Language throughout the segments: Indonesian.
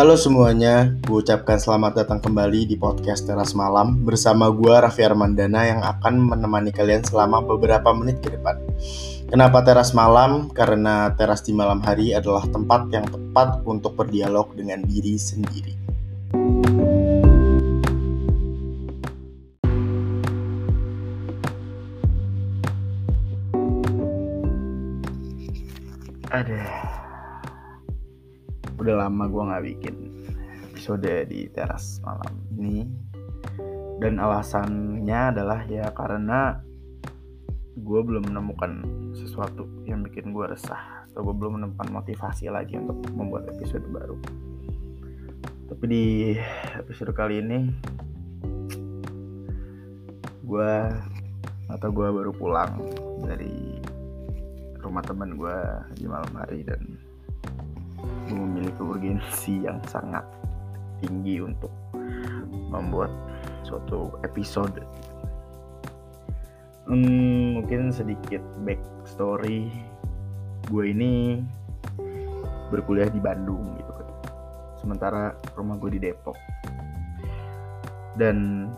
Halo semuanya, gue ucapkan selamat datang kembali di podcast Teras Malam bersama gue Raffi Armandana yang akan menemani kalian selama beberapa menit ke depan. Kenapa teras malam? Karena teras di malam hari adalah tempat yang tepat untuk berdialog dengan diri sendiri. Ada udah lama gue nggak bikin episode di teras malam ini. Dan alasannya adalah ya karena gue belum menemukan sesuatu yang bikin gue resah. Atau gue belum menemukan motivasi lagi untuk membuat episode baru. Tapi di episode kali ini gue atau gue baru pulang dari rumah teman gue di malam hari dan memiliki urgensi yang sangat tinggi untuk membuat suatu episode. Hmm, mungkin sedikit backstory gue ini berkuliah di Bandung gitu kan. Sementara rumah gue di Depok. Dan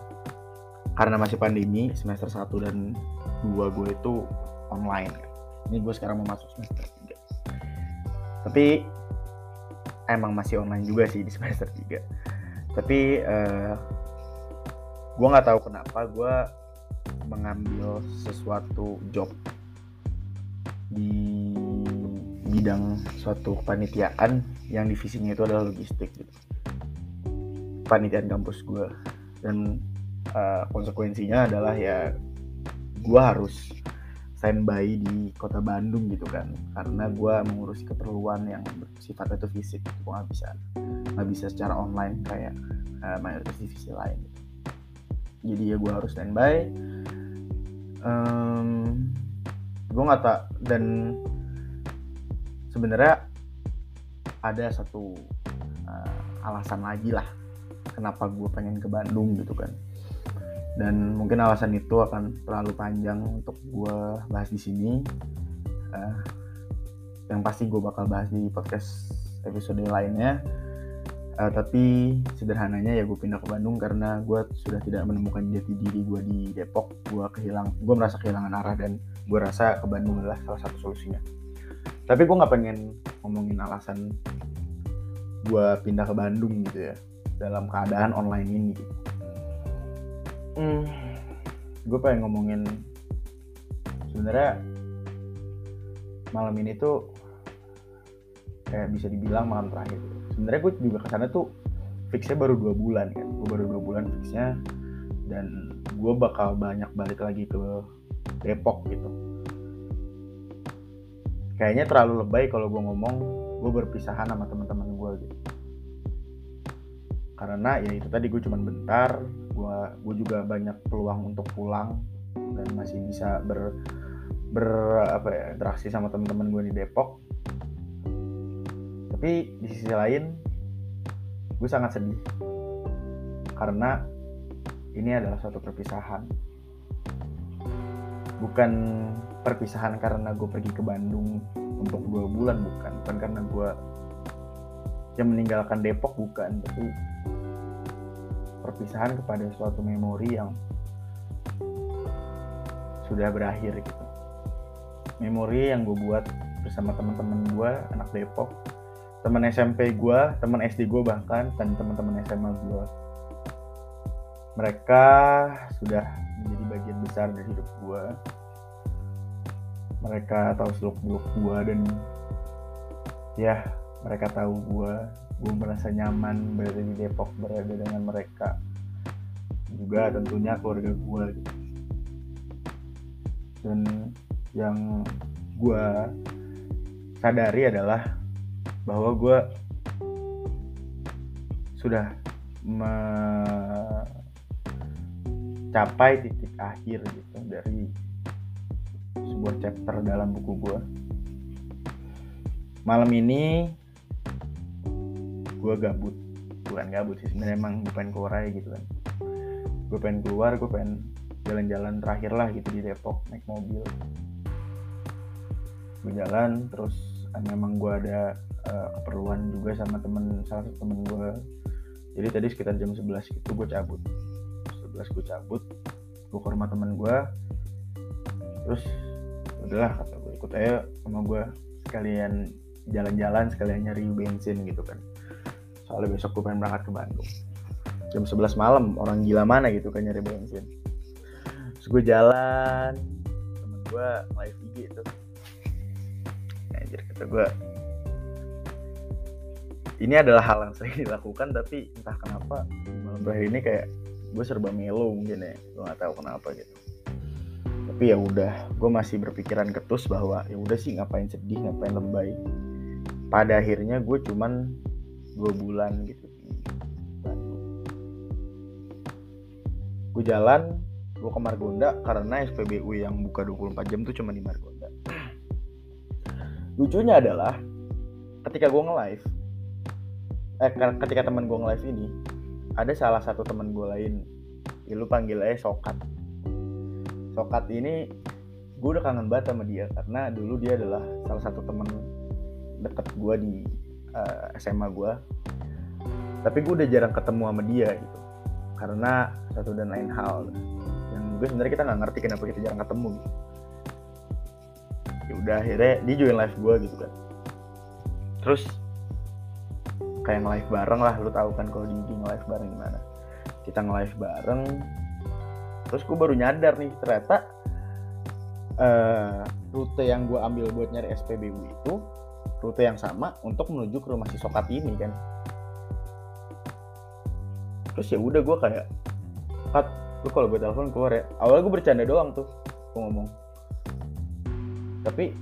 karena masih pandemi semester 1 dan 2 gue itu online. Ini gue sekarang mau masuk semester 3. Tapi emang masih online juga sih di semester 3 tapi uh, eh, gue nggak tahu kenapa gue mengambil sesuatu job di bidang suatu kepanitiaan yang divisinya itu adalah logistik gitu. panitiaan kampus gue dan uh, konsekuensinya adalah ya gue harus standby di kota Bandung gitu kan. Karena gue mengurusi keperluan yang sifatnya itu fisik gue nggak bisa nggak bisa secara online kayak uh, mayoritas divisi lain gitu. jadi ya gue harus standby. Um, gue nggak tak dan sebenarnya ada satu uh, alasan lagi lah kenapa gue pengen ke Bandung gitu kan dan mungkin alasan itu akan terlalu panjang untuk gue bahas di sini. Uh, yang pasti gue bakal bahas di podcast episode lainnya. Uh, tapi sederhananya ya gue pindah ke Bandung karena gue sudah tidak menemukan jati diri gue di Depok. Gue kehilang gue merasa kehilangan arah dan gue rasa ke Bandung adalah salah satu solusinya. Tapi gue nggak pengen ngomongin alasan gue pindah ke Bandung gitu ya dalam keadaan online ini gitu hmm, gue pengen ngomongin sebenarnya malam ini tuh kayak bisa dibilang malam terakhir. Sebenarnya gue juga ke sana tuh fixnya baru dua bulan kan. Gue baru dua bulan fixnya dan gue bakal banyak balik lagi ke Depok gitu. Kayaknya terlalu lebay kalau gue ngomong gue berpisahan sama teman-teman gue gitu. Karena ya itu tadi gue cuman bentar gue gue juga banyak peluang untuk pulang dan masih bisa ber ber apa ya interaksi sama teman-teman gue di Depok. Tapi di sisi lain gue sangat sedih karena ini adalah suatu perpisahan. Bukan perpisahan karena gue pergi ke Bandung untuk dua bulan bukan. Bukan karena gue yang meninggalkan Depok bukan. Tapi perpisahan kepada suatu memori yang sudah berakhir gitu. Memori yang gue buat bersama teman-teman gue anak Depok teman SMP gue teman SD gue bahkan dan teman-teman SMA gue mereka sudah menjadi bagian besar dari hidup gue mereka tahu seluk beluk gue dan ya mereka tahu gue gue merasa nyaman berada di Depok berada dengan mereka. Juga tentunya keluarga gue dan yang gue sadari adalah bahwa gue sudah mencapai titik akhir gitu dari sebuah chapter dalam buku gue malam ini gue gabut. Bukan gabut sih sebenarnya emang gue pengen keluar aja gitu kan. Gue pengen keluar gue pengen jalan-jalan terakhir lah gitu di Depok naik mobil. Gue jalan terus memang gue ada uh, keperluan juga sama temen salah satu temen gue jadi tadi sekitar jam 11 itu gue cabut. 11 gue cabut gue ke rumah temen gue terus udahlah kata gue ikut aja sama gue sekalian jalan-jalan sekalian nyari bensin gitu kan soalnya besok gue pengen berangkat ke Bandung. Jam 11 malam orang gila mana gitu kan nyari bensin. Terus gue jalan temen gue live IG itu anjir kata gue ini adalah hal yang sering dilakukan tapi entah kenapa malam terakhir ini kayak gue serba melo mungkin ya. Gue gak tahu kenapa gitu. Tapi ya udah gue masih berpikiran ketus bahwa ya udah sih ngapain sedih ngapain lebay. Pada akhirnya gue cuman dua bulan gitu. Gue jalan gue ke Margonda karena SPBU yang buka 24 jam tuh cuma di Margonda. Lucunya adalah ketika gue nge-live eh ketika teman gue nge-live ini ada salah satu teman gue lain. Ya lu panggil aja Sokat. Sokat ini gue udah kangen banget sama dia karena dulu dia adalah salah satu teman deket gue di uh, eh, SMA gue tapi gue udah jarang ketemu sama dia gitu. Karena satu dan lain hal. Yang gue sebenarnya kita nggak ngerti kenapa kita jarang ketemu gitu. Ya udah akhirnya dia join live gue gitu kan. Terus kayak nge-live bareng lah lu tahu kan kalau di IG nge-live bareng gimana. Kita nge-live bareng terus gue baru nyadar nih ternyata uh, rute yang gue ambil buat nyari SPBU itu rute yang sama untuk menuju ke rumah si Sokat ini kan. Terus ya udah gue kayak Kat, lu kalau gue telepon keluar ya. Awalnya gue bercanda doang tuh gue ngomong. Tapi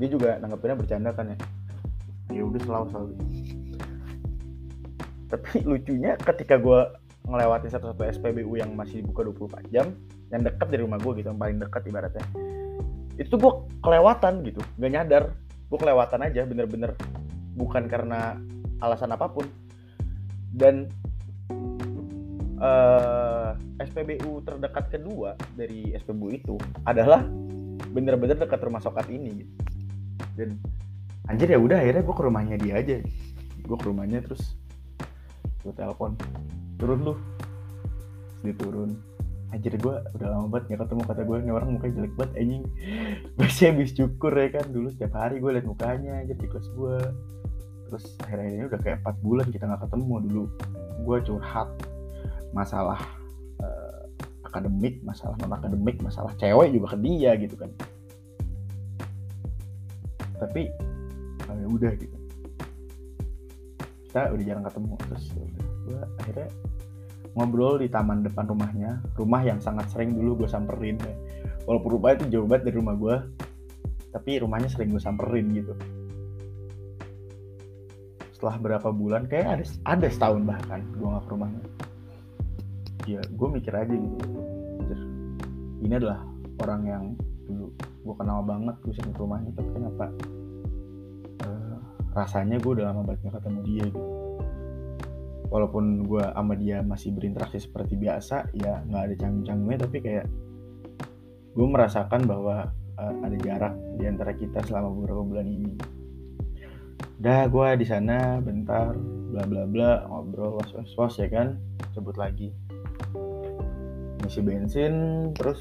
dia juga nanggepinnya bercanda kan ya. Ya udah selalu selalu. Tapi lucunya ketika gue ngelewatin satu-satu SPBU yang masih buka 24 jam yang dekat dari rumah gue gitu yang paling dekat ibaratnya itu gue kelewatan gitu gak nyadar gue kelewatan aja bener-bener. Bukan karena alasan apa pun. Dan uh, eh, SPBU terdekat kedua dari SPBU itu adalah bener-bener dekat rumah sokat ini. Dan anjir ya udah akhirnya gue ke rumahnya dia aja. Gue ke rumahnya terus gue telepon turun lu. Dia turun anjir gue udah lama banget gak ketemu kata gue ini orang mukanya jelek banget anjing. Masih habis cukur ya kan dulu setiap hari gue liat mukanya aja di kelas gue terus akhirnya ini udah kayak 4 bulan kita nggak ketemu dulu. Gue curhat masalah uh, akademik masalah non akademik masalah cewek juga ke dia gitu kan. Tapi ya udah gitu. Kita udah jarang ketemu terus gue akhirnya ngobrol di taman depan rumahnya. Rumah yang sangat sering dulu gue samperin. Ya. walaupun rumah itu jauh banget dari rumah gue tapi rumahnya sering gue samperin gitu. Setelah berapa bulan kayak ada ada setahun bahkan gue nggak ke rumahnya. Ya gue mikir aja gitu. Ini adalah orang yang dulu gue kenal banget gue sering ke rumahnya tapi kenapa rasanya gue udah lama banget gak ketemu dia gitu walaupun gue sama dia masih berinteraksi seperti biasa ya nggak ada canggung-canggungnya tapi kayak gue merasakan bahwa uh, ada jarak di antara kita selama beberapa bulan ini. Udah gue di sana bentar bla bla bla ngobrol was was was ya kan? Sebut lagi. Ngisi bensin terus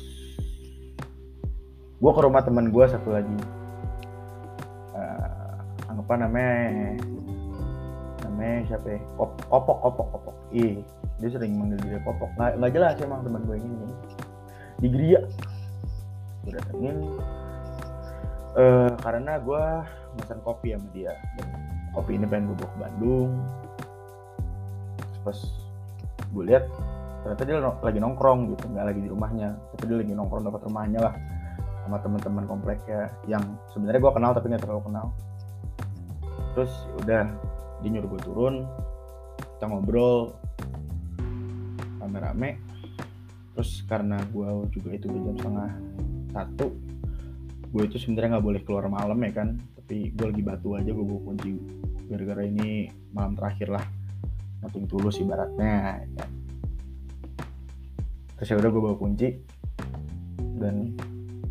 gue ke rumah teman gue satu lagi. Apa namanya namanya siapa ya? Kop, kopok kopok kopok. Ih dia sering manggil dia kopok. Nggak, nggak jelas emang teman gue ini. Di Gria gue datengin. Uh, karena gue pesan kopi sama dia. Kopi ini pengen gue bawa ke Bandung. Pas gue lihat ternyata dia lagi nongkrong gitu nggak lagi di rumahnya. Tapi dia lagi nongkrong dekat rumahnya lah sama teman-teman kompleknya yang sebenarnya gue kenal tapi nggak terlalu kenal. Terus udah dia nyuruh gue turun kita ngobrol rame-rame. Terus karena gue juga itu jam setengah satu gue itu sebenarnya nggak boleh keluar malam ya kan. Tapi gue lagi batu aja gue bawa kunci gara-gara ini malam terakhir lah. Nothing tulus ibaratnya ya. terus ya udah gue bawa kunci. Dan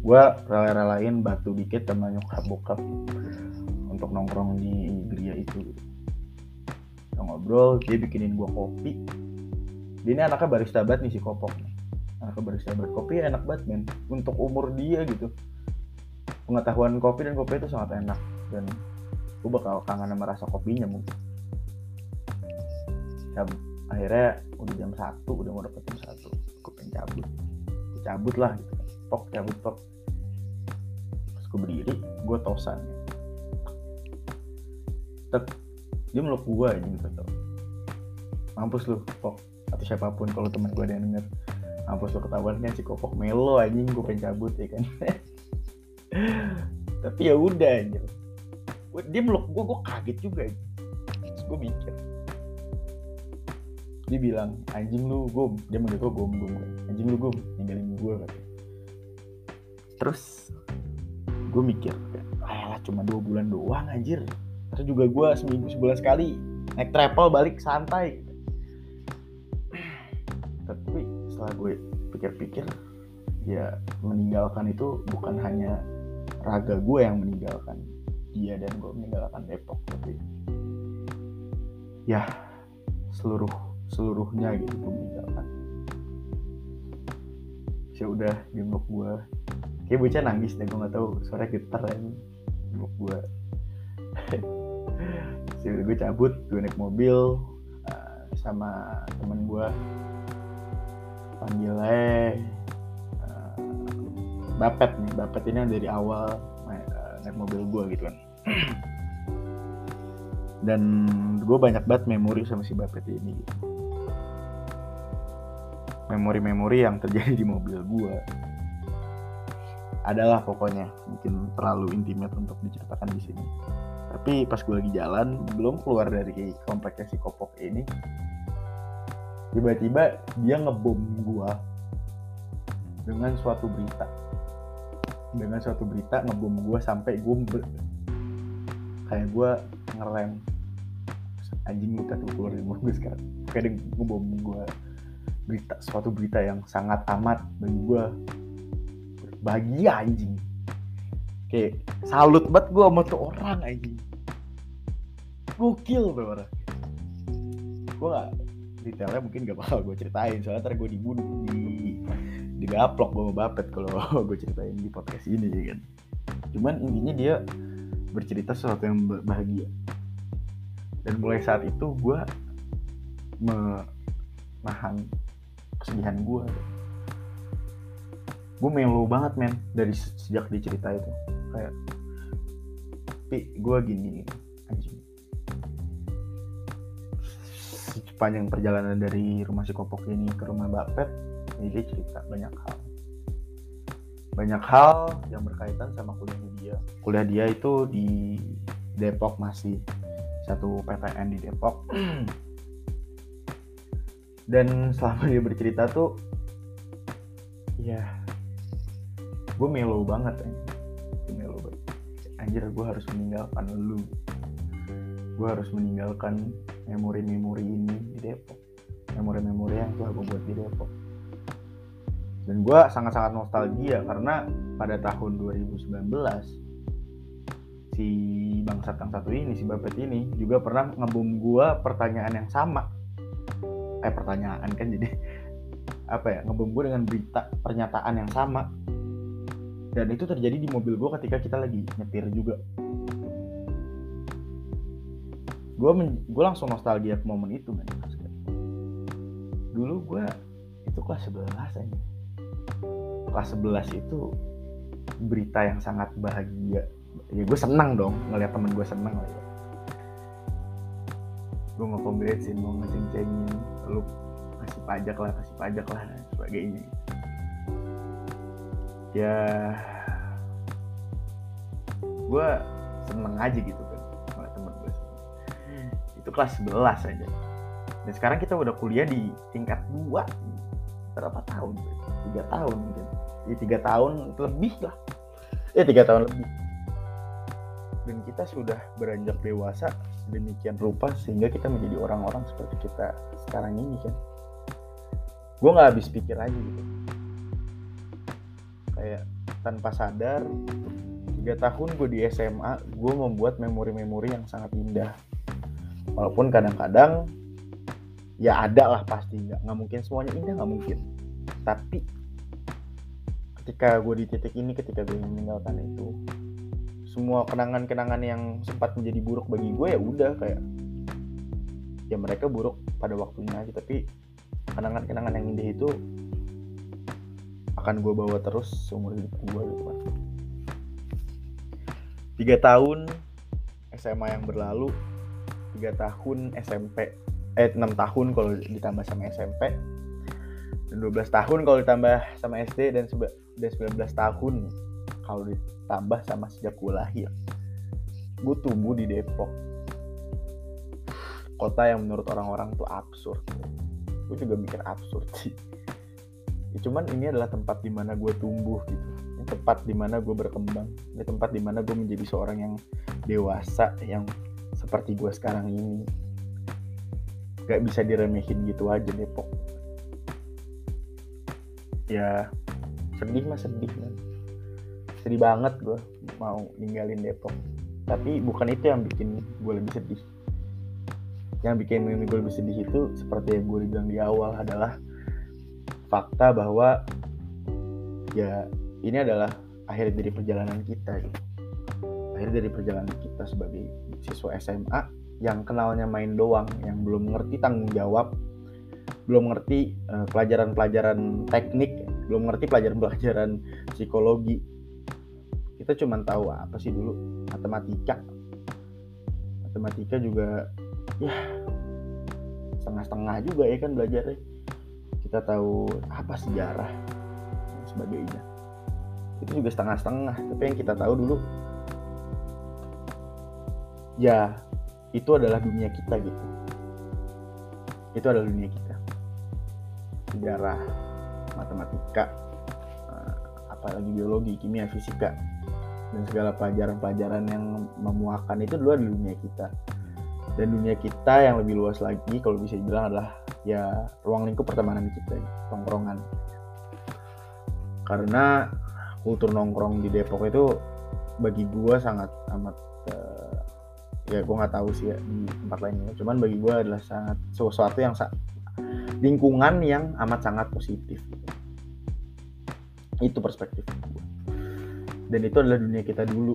gue rela-relain batu dikit sama nyokap bokap untuk nongkrong di geria itu ngobrol dia bikinin gua kopi. Dia ini anaknya barista banget nih si kopok nih. Anaknya barista banget. Kopi enak banget men. Untuk umur dia gitu. Pengetahuan kopi dan kopi itu sangat enak. Dan gue bakal kangen sama rasa kopinya mungkin. Ya, akhirnya udah jam satu udah mau dapet jam satu. Gue pengen cabut. Cabut lah gitu. Pok cabut pok terus gue berdiri gue tosan. Tek, dia meluk gue aja gitu. Mampus lu pok. Atau siapa pun kalau teman gue ada yang denger. Mampus lu ketahuan kan si kopok melo anjing gue pengen cabut ya kan? Tapi ya udah aja dia meluk gue gue kaget juga terus gue mikir. Dia bilang anjing lu gom dia manggil gue gom gom anjing lu gom ninggalin gue katanya. Terus gue mikir ayolah cuma dua bulan doang anjir terus juga gue seminggu sebulan sekali naik travel balik santai. Tapi setelah gue pikir-pikir ya meninggalkan itu bukan hanya raga gue yang meninggalkan dia dan gue meninggalkan Depok tapi ya seluruh seluruhnya gitu gue meninggalkan. Ya udah blok gue kayak bocah nangis deh gue nggak tahu suara gitar ini. Blok gue udah gue cabut gue naik mobil uh, sama temen gue panggilnya uh, Bapet nih Bapet ini dari awal uh, naik mobil gue gitu kan. Dan gue banyak banget memori sama si Bapet ini. Memori-memori yang terjadi di mobil gue adalah pokoknya mungkin terlalu intimate untuk diceritakan di sini tapi pas gue lagi jalan belum keluar dari kompleksnya si kopok ini tiba-tiba dia ngebom gue dengan suatu berita. Dengan suatu berita ngebom gue sampai gue kayak gue ngerem. Anjing kita tuh keluar dari mobil sekarang. Kayak dia ngebom gue berita suatu berita yang sangat amat bagi gue berbahagia anjing kayak salut banget gue sama tuh orang anjing. Gokil orang gue gak detailnya mungkin gak bakal gue ceritain soalnya ntar gue dibunuh di digaplok gue mau bapet kalau gue ceritain di podcast ini ya kan. Cuman intinya dia bercerita sesuatu yang bahagia. Dan mulai saat itu gue menahan kesedihan gue gue melo banget men dari sejak dicerita itu kayak tapi gue gini anjing. Sepanjang perjalanan dari rumah si kopok ini ke rumah Bapet ini dia cerita banyak hal. Banyak hal yang berkaitan sama kuliahnya dia. Kuliah dia itu di Depok masih satu PTN di Depok. Dan selama dia bercerita tuh ya gue melo banget ya anjir gue harus meninggalkan lu. Gue harus meninggalkan memori-memori ini di Depok. Memori-memori yang telah gue buat di Depok. Dan gue sangat-sangat nostalgia karena pada tahun 2019 si bangsat yang satu ini si Bapet ini juga pernah ngebom gue pertanyaan yang sama. Eh pertanyaan kan jadi apa ya? Ngebom gue dengan berita pernyataan yang sama dan itu terjadi di mobil gue ketika kita lagi nyetir juga. Gue gue langsung nostalgia ke momen itu kan dulu gue itu kelas 11 aja kelas 11 itu berita yang sangat bahagia. Ya gue senang dong ngeliat temen gue senang lah ya. Gue mau congratesin mau ngeceng-cengin lu kasih pajak lah kasih pajak lah dan sebagainya ya gue seneng aja gitu kan sama temen gue itu kelas 11 aja. Dan sekarang kita udah kuliah di tingkat 2 berapa tahun? Tiga tahun mungkin. Ya tiga tahun lebih lah. Eh tiga tahun lebih. Dan kita sudah beranjak dewasa demikian rupa sehingga kita menjadi orang-orang seperti kita sekarang ini kan. Gue nggak habis pikir aja gitu kayak tanpa sadar tiga tahun gue di SMA gue membuat memori-memori yang sangat indah. Walaupun kadang-kadang ya ada lah pasti nggak nggak mungkin semuanya indah nggak mungkin. Tapi ketika gue di titik ini ketika gue meninggalkan itu semua kenangan-kenangan yang sempat menjadi buruk bagi gue ya udah kayak ya mereka buruk pada waktunya aja. Tapi kenangan-kenangan yang indah itu akan gue bawa terus seumur hidup gue gitu kan tiga tahun SMA yang berlalu tiga tahun SMP eh enam tahun kalau ditambah sama SMP dan 12 tahun kalau ditambah sama SD dan dan 19 tahun kalau ditambah sama sejak gue lahir. Gue tumbuh di Depok. Kota yang menurut orang-orang tuh absurd. Gue juga mikir absurd sih ya, cuman ini adalah tempat di mana gue tumbuh gitu. Ini tempat di mana gue berkembang. Ini tempat di mana gue menjadi seorang yang dewasa yang seperti gue sekarang ini. Gak bisa diremehin gitu aja Depok. Ya sedih mah sedih man sedih banget gue mau ninggalin Depok. Tapi bukan itu yang bikin gue lebih sedih. Yang bikin gue lebih sedih itu seperti yang gue bilang di awal adalah fakta bahwa ya ini adalah akhir dari perjalanan kita gitu. akhir dari perjalanan kita sebagai siswa SMA yang kenalnya main doang yang belum ngerti tanggung jawab belum ngerti pelajaran pelajaran-pelajaran teknik belum ngerti pelajaran-pelajaran psikologi. Kita cuma tahu apa sih dulu? Matematika. Matematika juga ya setengah-setengah juga ya kan belajarnya kita tahu apa sejarah dan sebagainya. Itu juga setengah-setengah tapi yang kita tahu dulu ya itu adalah dunia kita gitu. Itu adalah dunia kita. Sejarah matematika eh, apalagi biologi kimia fisika dan segala pelajaran-pelajaran yang memuakan itu dulu adalah dunia kita. Dan dunia kita yang lebih luas lagi kalau bisa dibilang adalah ya ruang lingkup pertemanan kita nongkrongan karena kultur nongkrong di Depok itu bagi gue sangat amat uh, ya gue nggak tahu sih ya di tempat lainnya cuman bagi gue adalah sangat sesuatu yang lingkungan yang amat sangat positif. Itu perspektif gue dan itu adalah dunia kita dulu.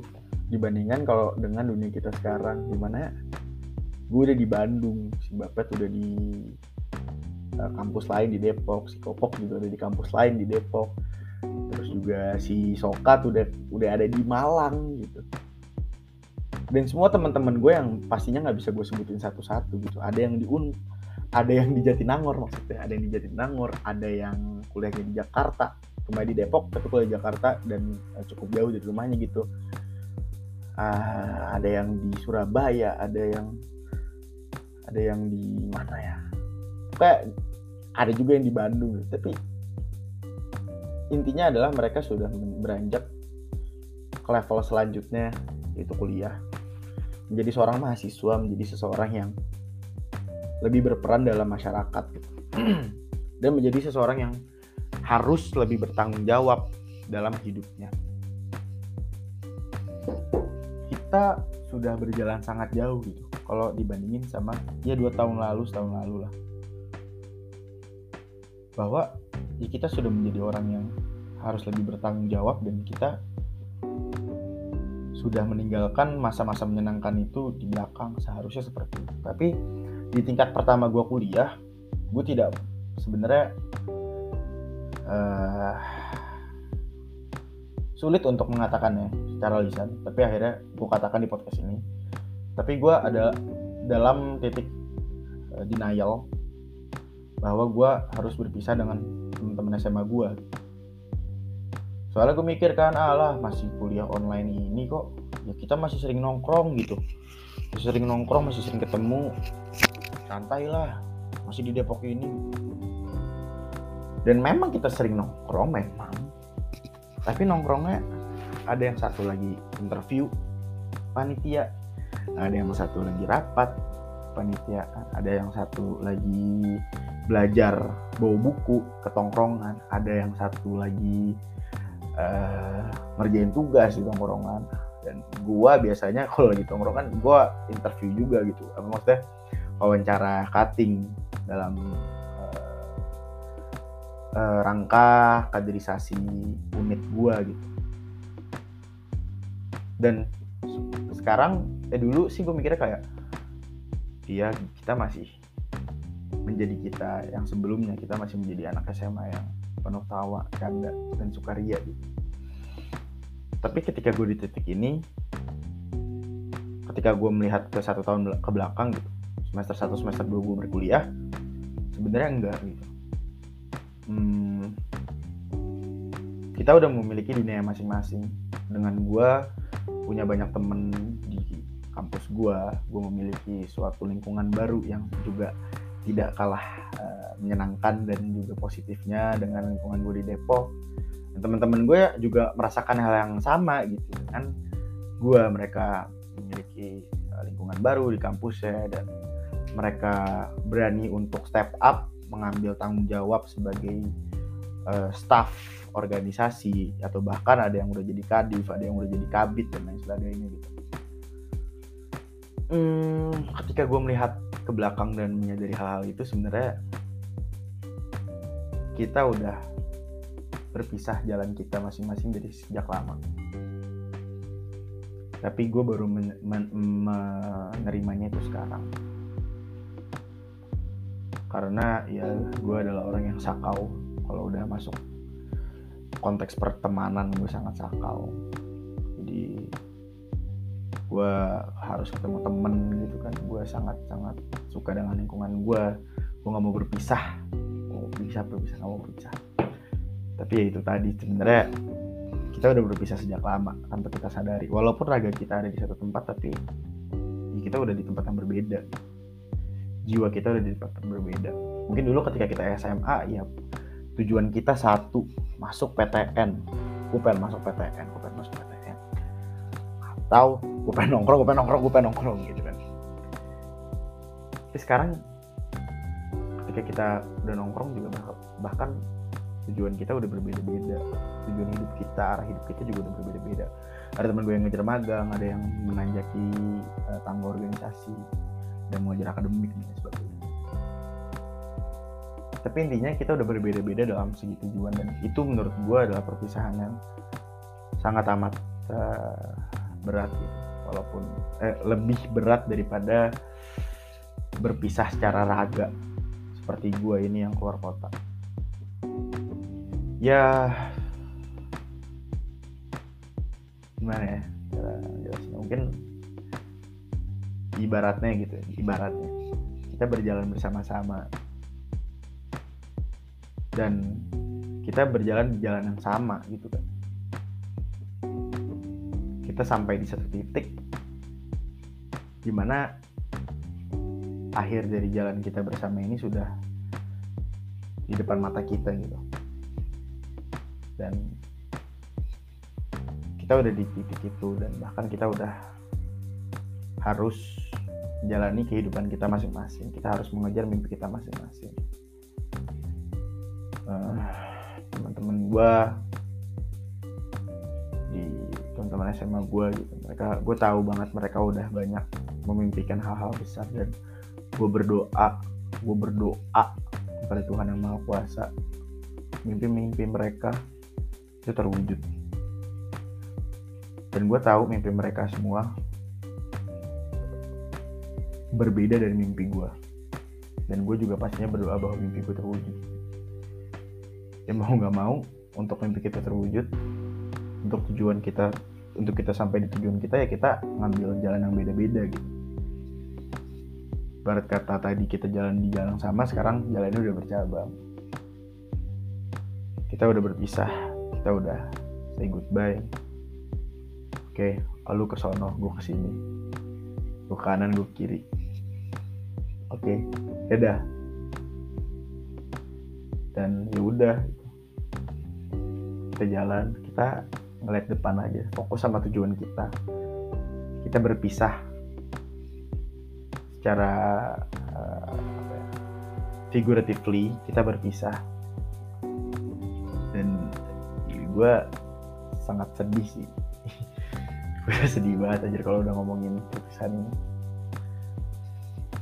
Dibandingkan kalau dengan dunia kita sekarang di mana gue udah di Bandung si Bapet udah di uh, kampus lain di Depok si Kopok juga ada di kampus lain di Depok. Terus juga si Sokat udah udah ada di Malang gitu. Dan semua teman-teman gue yang pastinya nggak bisa gue sebutin satu-satu gitu. Ada yang di Un ada yang di Jatinangor maksudnya ada yang di Jatinangor ada yang kuliahnya di Jakarta. Kembali di Depok tapi kuliah di Jakarta dan uh, cukup jauh dari rumahnya gitu. Uh, ada yang di Surabaya ada yang ada yang di mana ya? Kayak ada juga yang di Bandung. Tapi intinya adalah mereka sudah beranjak ke level selanjutnya yaitu kuliah. Menjadi seorang mahasiswa menjadi seseorang yang lebih berperan dalam masyarakat gitu. dan menjadi seseorang yang harus lebih bertanggung jawab dalam hidupnya. Kita sudah berjalan sangat jauh gitu. Kalau dibandingin sama ya dua tahun lalu setahun lalu lah bahwa ya kita sudah menjadi orang yang harus lebih bertanggung jawab dan kita sudah meninggalkan masa-masa menyenangkan itu di belakang seharusnya seperti itu. Tapi di tingkat pertama gue kuliah gue tidak sebenarnya uh, sulit untuk mengatakannya secara lisan. Tapi akhirnya gue katakan di podcast ini. Tapi gue ada dalam titik uh, denial bahwa gue harus berpisah dengan teman-teman SMA gue soalnya gue mikir kan alah masih kuliah online ini kok ya kita masih sering nongkrong gitu. Masih sering nongkrong masih sering ketemu santai lah masih di Depok ini. Dan memang kita sering nongkrong memang. Tapi nongkrongnya ada yang satu lagi interview panitia. Ada yang satu lagi rapat panitia. Ada yang satu lagi belajar bawa buku ke tongkrongan. Ada yang satu lagi uh, ngerjain tugas di tongkrongan. Dan gue biasanya kalau lagi tongkrong kan gue interview juga gitu. Apa maksudnya? Wawancara cutting dalam uh, uh, rangka kaderisasi unit gue gitu. Dan sekarang eh dulu sih gue mikirnya kayak iya kita masih menjadi kita yang sebelumnya kita masih menjadi anak SMA yang penuh tawa, canda, dan sukaria gitu. Tapi ketika gue di titik ini, ketika gue melihat ke satu tahun ke belakang gitu, semester 1, semester 2 gue berkuliah, sebenarnya enggak gitu. Hmm, kita udah memiliki dunia masing-masing. Dengan gue punya banyak temen di kampus gue, gue memiliki suatu lingkungan baru yang juga tidak kalah uh, menyenangkan dan juga positifnya dengan lingkungan gue di Depok. Dan teman-teman gue juga merasakan hal yang sama gitu kan. Gue mereka memiliki uh, lingkungan baru di kampusnya dan mereka berani untuk step up mengambil tanggung jawab sebagai uh, staff organisasi atau bahkan ada yang udah jadi kadif ada yang udah jadi kabit dan lain sebagainya gitu. Hmm, ketika gue melihat ke belakang dan menyadari hal-hal itu sebenarnya kita udah berpisah jalan kita masing-masing dari sejak lama. Tapi gue baru men men menerimanya itu sekarang. Karena ya gue adalah orang yang sakau. Kalau udah masuk konteks pertemanan gue sangat sakau. Jadi gue harus ketemu temen gitu kan. Gue sangat sangat suka dengan lingkungan gue gue nggak mau berpisah. Mau bisa berpisah nggak mau berpisah tapi ya itu tadi sebenarnya kita udah berpisah sejak lama tanpa kita sadari. Walaupun raga kita ada di satu tempat tapi ya kita udah di tempat yang berbeda. Jiwa kita udah di tempat yang berbeda. Mungkin dulu ketika kita SMA ya tujuan kita satu masuk PTN pengen masuk PTN pengen masuk PTN atau gue pengen nongkrong gue pengen nongkrong gue pengen nongkrong gitu kan. Tapi sekarang ketika kita udah nongkrong juga bahkan tujuan kita udah berbeda-beda. Tujuan hidup kita arah hidup kita juga udah berbeda-beda. Ada teman gue yang ngejar magang ada yang menanjaki uh, tangga organisasi dan mengajar akademik dan sebagainya. Tapi intinya kita udah berbeda-beda dalam segi tujuan dan itu menurut gue adalah perpisahan yang sangat amat uh, berat gitu walaupun eh, lebih berat daripada berpisah secara raga. Seperti gue ini yang keluar kota. Ya gimana ya? Jelasnya mungkin ibaratnya gitu ibaratnya. Kita berjalan bersama-sama. Dan kita berjalan di jalan yang sama gitu kan. Kita sampai di satu titik di mana akhir dari jalan kita bersama ini sudah di depan mata kita gitu. Dan kita udah di titik itu dan bahkan kita udah harus jalani kehidupan kita masing-masing. Kita harus mengejar mimpi kita masing-masing. Uh, teman-teman gue teman-teman SMA gue gitu. Mereka gue tahu banget mereka udah banyak memimpikan hal-hal besar dan gue berdoa gue berdoa kepada Tuhan yang Maha Kuasa. Mimpi-mimpi mereka itu terwujud. Dan gue tahu mimpi mereka semua berbeda dari mimpi gue dan gue juga pastinya berdoa bahwa mimpi gue terwujud. Ya mau nggak mau untuk mimpi kita terwujud untuk tujuan kita untuk kita sampai di tujuan kita ya kita ngambil jalan yang beda-beda gitu. Barat kata tadi kita jalan di jalan sama sekarang jalannya udah bercabang. Kita udah berpisah kita udah say goodbye. Oke lalu ke sono gue ke sini. Gue kanan gue kiri. Oke dadah dan ya udah. Kita jalan kita ngeliat depan aja. Fokus sama tujuan kita. Kita berpisah secara uh, figuratively kita berpisah. Dan gue sangat sedih sih. Gue sedih banget aja kalau udah ngomongin perpisahan ini.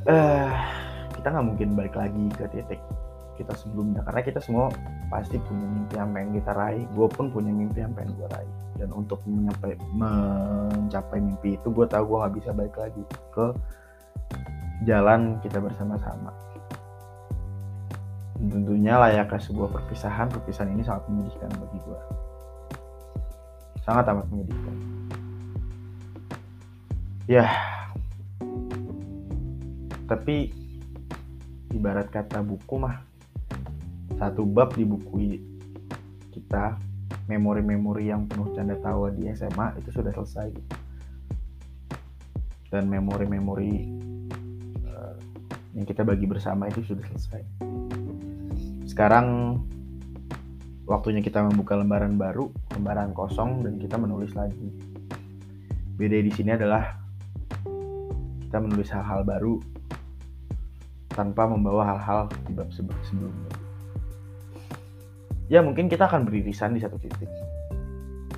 Uh, kita nggak mungkin balik lagi ke titik kita sebelumnya karena kita semua pasti punya mimpi yang pengen kita raih. Gue pun punya mimpi yang pengen gue raih. Dan untuk mencapai mencapai mimpi itu gue tahu gue nggak bisa balik lagi ke jalan kita bersama-sama. Tentunya layaknya sebuah perpisahan? Perpisahan ini sangat menyedihkan bagi gue sangat amat menyedihkan. Ya. Tapi ibarat kata buku mah satu bab di buku kita memori-memori yang penuh canda tawa di SMA itu sudah selesai. Dan memori-memori uh, yang kita bagi bersama itu sudah selesai. Sekarang waktunya kita membuka lembaran baru lembaran kosong dan kita menulis lagi. Beda di sini adalah kita menulis hal-hal baru tanpa membawa hal-hal di bab sebelumnya ya mungkin kita akan beririsan di satu titik.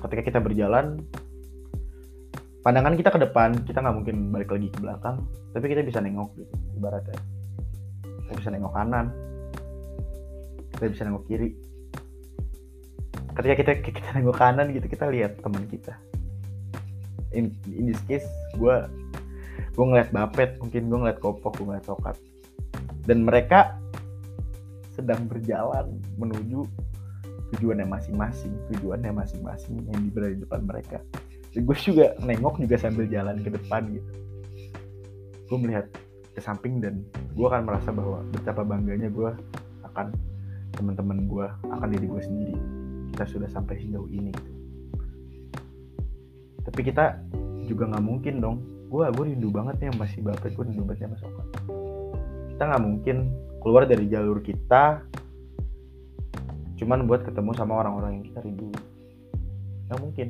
Ketika kita berjalan pandangan kita ke depan kita nggak mungkin balik lagi ke belakang tapi kita bisa nengok gitu ibaratnya. Kita bisa nengok kanan kita bisa nengok kiri. Ketika kita kita nengok kanan gitu kita lihat teman kita. In, in this case gue gue ngeliat bapet mungkin gue ngeliat kopok gue ngeliat sokat dan mereka sedang berjalan menuju tujuannya masing-masing tujuannya masing-masing yang berada di depan mereka. Dan gue juga nengok juga sambil jalan ke depan gitu. Gue melihat ke samping dan gue akan merasa bahwa betapa bangganya gue akan teman-teman gue akan diri gue sendiri. Kita sudah sampai sejauh ini gitu. Tapi kita juga nggak mungkin dong. Gue gue rindu banget ya masih bapak gue rindu banget ya mas kita nggak mungkin keluar dari jalur kita cuman buat ketemu sama orang-orang yang kita rindu. Nggak mungkin.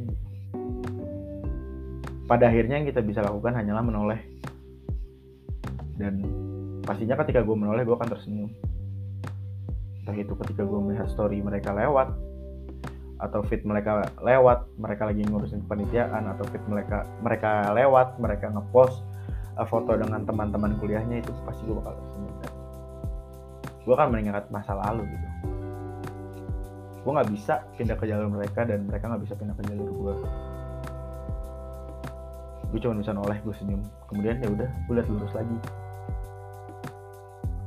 Pada akhirnya yang kita bisa lakukan hanyalah menoleh. Dan pastinya ketika gue menoleh gue akan tersenyum. Entah itu ketika gue melihat story mereka lewat atau fit mereka lewat mereka lagi ngurusin kepanitiaan atau fit mereka mereka lewat mereka ngepost uh, foto dengan teman-teman kuliahnya itu pasti gue bakal tersenyum. Gue akan mengingat masa lalu gitu gue nggak bisa pindah ke jalur mereka dan mereka nggak bisa pindah ke jalur gue gue cuma bisa noleh gue senyum. Kemudian ya udah gue lihat lurus lagi.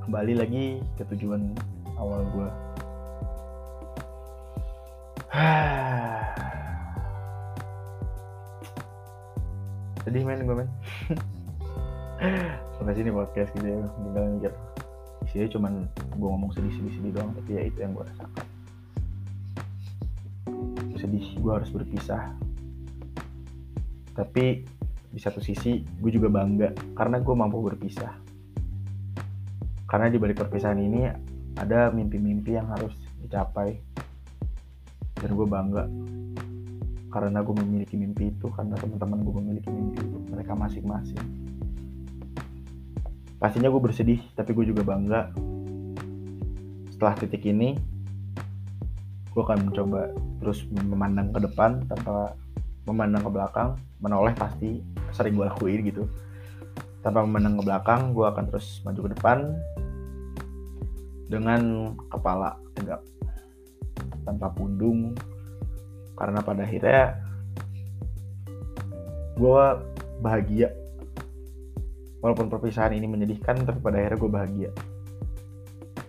Kembali lagi ke tujuan awal gue sedih men gue men. Sampai sini podcast gitu ya. Tinggal mikir. Isinya cuman gue ngomong sedih-sedih sedih doang tapi ya itu yang gue rasakan sedih gue harus berpisah. Tapi di satu sisi gue juga bangga karena gue mampu berpisah. Karena di balik perpisahan ini ada mimpi-mimpi yang harus dicapai. Dan gue bangga karena gue memiliki mimpi itu karena teman-teman gue memiliki mimpi itu mereka masing-masing. Pastinya gue bersedih tapi gue juga bangga. Setelah titik ini gue akan mencoba terus memandang ke depan tanpa memandang ke belakang. Menoleh pasti sering gue lakuin gitu. Tanpa memandang ke belakang gue akan terus maju ke depan dengan kepala tegak tanpa pundung. Karena pada akhirnya gue bahagia. Walaupun perpisahan ini menyedihkan tapi pada akhirnya gue bahagia.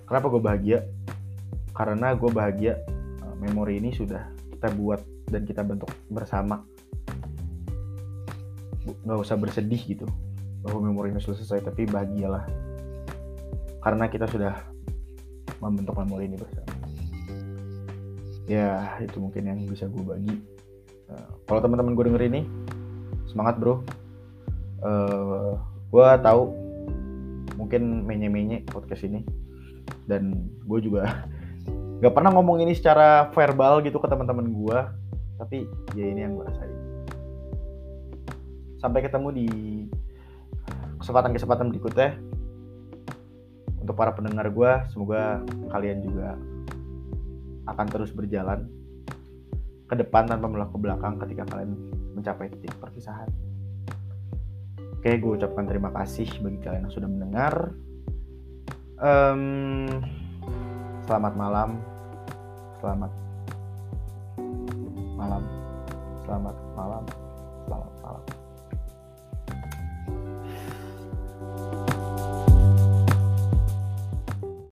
Kenapa gue bahagia? Karena gue bahagia memori ini sudah kita buat dan kita bentuk bersama. Nggak usah bersedih gitu bahwa memori ini sudah selesai tapi bahagialah. Karena kita sudah membentuk memori ini bersama. Ya itu mungkin yang bisa gue bagi. Uh, kalau teman-teman gue denger ini semangat bro. Uh, eh, gue tahu mungkin menye-menye podcast ini. Dan gue juga nggak pernah ngomong ini secara verbal gitu ke teman-teman gue tapi ya ini yang gue rasain sampai ketemu di kesempatan-kesempatan berikutnya untuk para pendengar gue semoga kalian juga akan terus berjalan ke depan tanpa melakukan belakang ketika kalian mencapai titik perpisahan. Oke, gue ucapkan terima kasih bagi kalian yang sudah mendengar. Um, selamat malam, selamat malam, selamat malam.